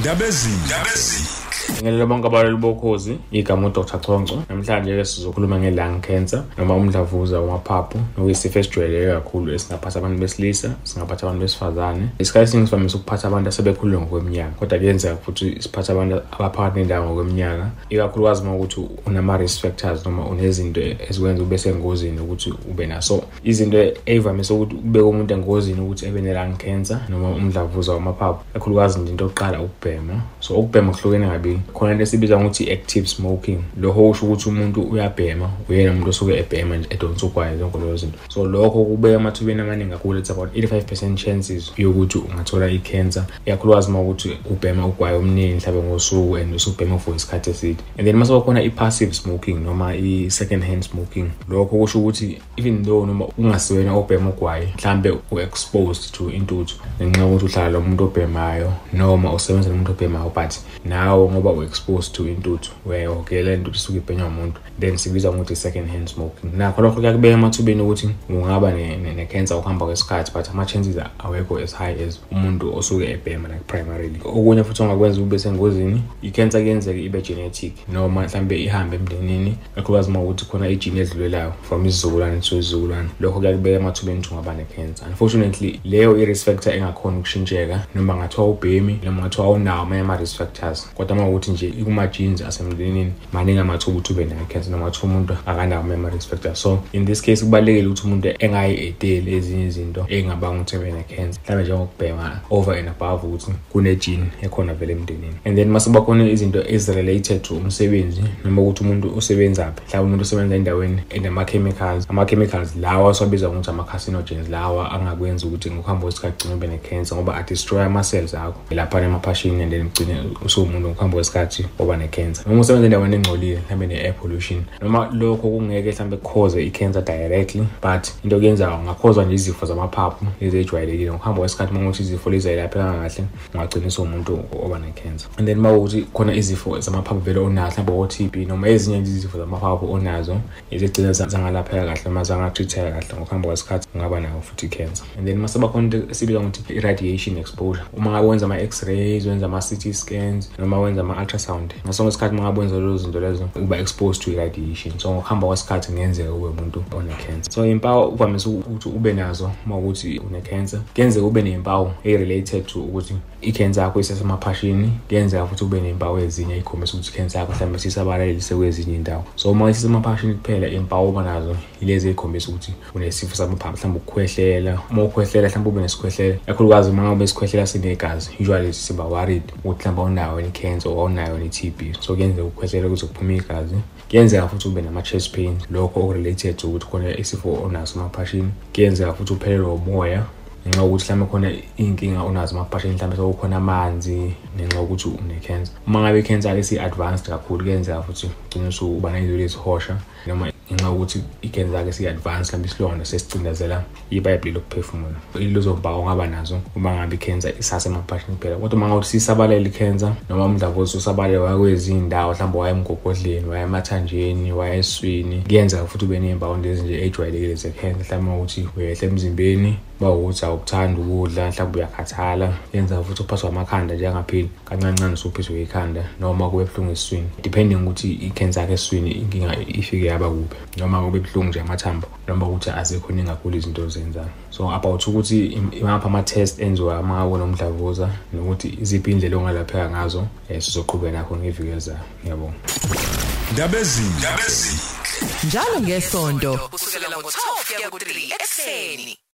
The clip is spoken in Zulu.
ndabezini Ngilelo bonke abalali bokhozi igama uDr. Chonco namhlanje ke sizokhuluma nge-lung cancer noma umdlavuza wamaphaphu okuyisifo esijwayeleke kakhulu esingaphatha abantu besilisa singaphatha abantu besifazane. Isikhathi esiningi sivamise ukuphatha abantu asebekhulile ngokweminyaka kodwa kuyenzeka futhi siphathe abantu abaphakathi nendawo ngokweminyaka ikakhulukazi uma ukuthi unama-risk factors noma unezinto ezikwenza ube sengozini ukuthi ube naso. Izinto ey'vamise ukuthi kubeka umuntu engozini ukuthi ebe ne-lung cancer noma umdlavuza wamaphaphu kakhulukazi nje into yokuqala ukubhema. So ukubhema kuhlukene kabili. Khona into esibiza ngokuthi i-active smoking. Lokho kusho ukuthi umuntu uyabhema uyena umuntu osuke ebhema nje edonsa ugwayi zonke lezo zinto. So lokho kubeka emathubeni amaningi kakhulu it's about 85 percent chances yokuthi ungathola i-cancer. Ikakhulukazi uma ukuthi ubhema ugwayi omningi mhlawumbe ngosuku and usubhema for isikhathi eside. And then mase khona i-passive smoking noma i-second hand smoking lokho kusho ukuthi even though noma ungasiwena obhema ugwayi mhlambe u-exposed to intuthu ngenxa yokuthi uhlala lo muntu obhemayo noma usebenza nomuntu obhemayo but nawe ngoba u-exposed to intuthu uyayihogela intuthu isuke ibhenywa umuntu then sikubiza ngokuthi i-second hand smoking. Nakho lokho kuyakubeka emathubeni ukuthi ungaba ne-cancer ukuhamba kwesikhathi but ama-chances awekho as high as umuntu osuke ebhema like primarily. Okunye futhi ongakwenza ube sengozini i-cancer kuyenzeka ibe genetic noma mhlambe ihambe emndenini kakhulukazi uma ukuthi khona ijini edlulelayo from isizukulwane to isizukulwane. Lokho kuyakubeka emathubeni ukuthi ungaba ne-cancer. Unfortunately leyo i-risk factor engakhona ukushintsheka noma ngathiwa ubhemi noma ngathiwa awunawo amanye ama-risk factors. Kodwa uma ukuthi nje ikuma-genes asemndenini maningi amathuba ukuthi ube nayo i-cancer noma kuthiwa umuntu akanawo amanye ama-risk factors so in this case kubalulekile ukuthi umuntu engayi-eteli ezinye izinto ey'ngabanga ukuthi ebe ne-cancer. Mhlawumbe njengokubhema over and above ukuthi kune-gene ekhona vele emndenini. And then mase bakhona izinto ezi-related to umsebenzi noma ukuthi umuntu usebenzaphi mhlawumbe umuntu usebenza endaweni enama-chemicals ama-chemicals lawa asiwabiza ngokuthi ama-carcinogens lawa angakwenza ukuthi ngokuhamba kwesikhathi gcine ube ne-cancer ngoba adestroy ama-cells akho. Laphana emaphashini and then ugcine usuwumuntu ngokuhamba kwesikhathi oba ne-cancer. Noma usebenza endaweni engcolile mhlawumbe ne-air pollution noma lokho kungeke mhlawumbe kukhoze i-cancer directly but into okuyenzayo ungakhozwa nje izifo zamaphaphu lezi ejwayelekile ngokuhamba kwesikhathi uma ukuthi izifo lezi ayilapheka kahle ungagcina usuwumuntu oba ne-cancer. And then uma ukuthi khona izifo zamaphaphu vele onazo mhlawumbe o-TB noma ezinye izifo zamaphaphu onazo ezigcina zangalapheka kahle noma zangatreateka kahle ngokuhamba kwesikhathi ungaba nayo futhi i-cancer. And then mase bakhona into esibiza ngokuthi i-radiation exposure uma ngabe wenza ama-x-rays wenza ama-CT scans noma wenza ama-ultrasound ngasonke isikhathi uma ngabe wenza lezo zinto lezo uba exposed to i-radiation so ngokuhamba kwesikhathi kungenzeka ube umuntu one-cancer so impawu uvamise ukuthi ube nazo uma ukuthi une-cancer. Kuyenzeka ube ney'mpawu ey-related to ukuthi i-cancer yakho isesemaphashini. Kuyenzeka futhi ube ney'mpawu ezinye ey'khombisa ukuthi i-cancer yakho mhlawumbe sisabalalise kwezinye iy'ndawo. So uma isesemaphashini kuphela iy'mpawu oba nazo yilezi ey'khombisa ukuthi unesifo samaphaphu mhlawumbe ukukhwehlela. Uma ukhwehlela mhlawumbe ube nesikhwehlela. Kakhulukazi uma ngabe isikhwehlela sinegazi usually siba worried ukuthi mhlawumbe awunayo i-cancer or awunayo i-TB so kuyenzeka ukukhwehlela ukuze kuphuma igazi. Kuyenzeka futhi ube nama-chest pain lokho okurelated to ukuthi khona isifo onaso emaphashini. Kuyenzeka futhi uphelelwe umoya ngenxa yokuthi mhlawumbe khona iy'nkinga onazo emaphashini mhlawumbe sekukhona amanzi ngenxa yokuthi une-cancer uma ngabe i-cancer-ke si-advanced kakhulu kuyenzeka futhi ugcine usuba ney'nzulo ezihosha noma ngenxa yokuthi i-cancer-ke si-advance mhlawumbe isilonda sesicindezela ipayipi lokuphefumula. Ilezo mpawu ongaba nazo uma ngabe i-cancer isasemaphashini kuphela. Kodwa uma ngabe sisabalele i-cancer noma umdlavuza usabalele waya kwezinye iy'ndawo mhlawumbe waya emgogodleni waya emathanjeni waya eswini kuyenzeka futhi ube ney'mpawu lezi nje ey'jwayelekile ze-cancer mhlawumbe ukuthi uyehla emzimbeni uma ukuthi awukuthanda ukudla mhlawumbe uyakhathala yenza futhi uphathwa amakhanda njengapheli kancancane usuphiswe ikhanda noma kube buhlungu esiswini. Depending ukuthi i-cancer yakho esiswini inkinga ifike yaba kuphi. Noma kube buhlungu nje amathambo noma ukuthi azikho ningi kakhulu izinto ozenzayo. So about ukuthi imaphi ama-test enziwa uma ngabe unomdlavuza nokuthi iziphi iy'ndlela ongalapheka ngazo um sizoqhubeka nakho ngeviki ezayo. Ngiyabonga ndabezini njalo ngesonto kusukela ngo-12 kuya ku-3 ekuseni.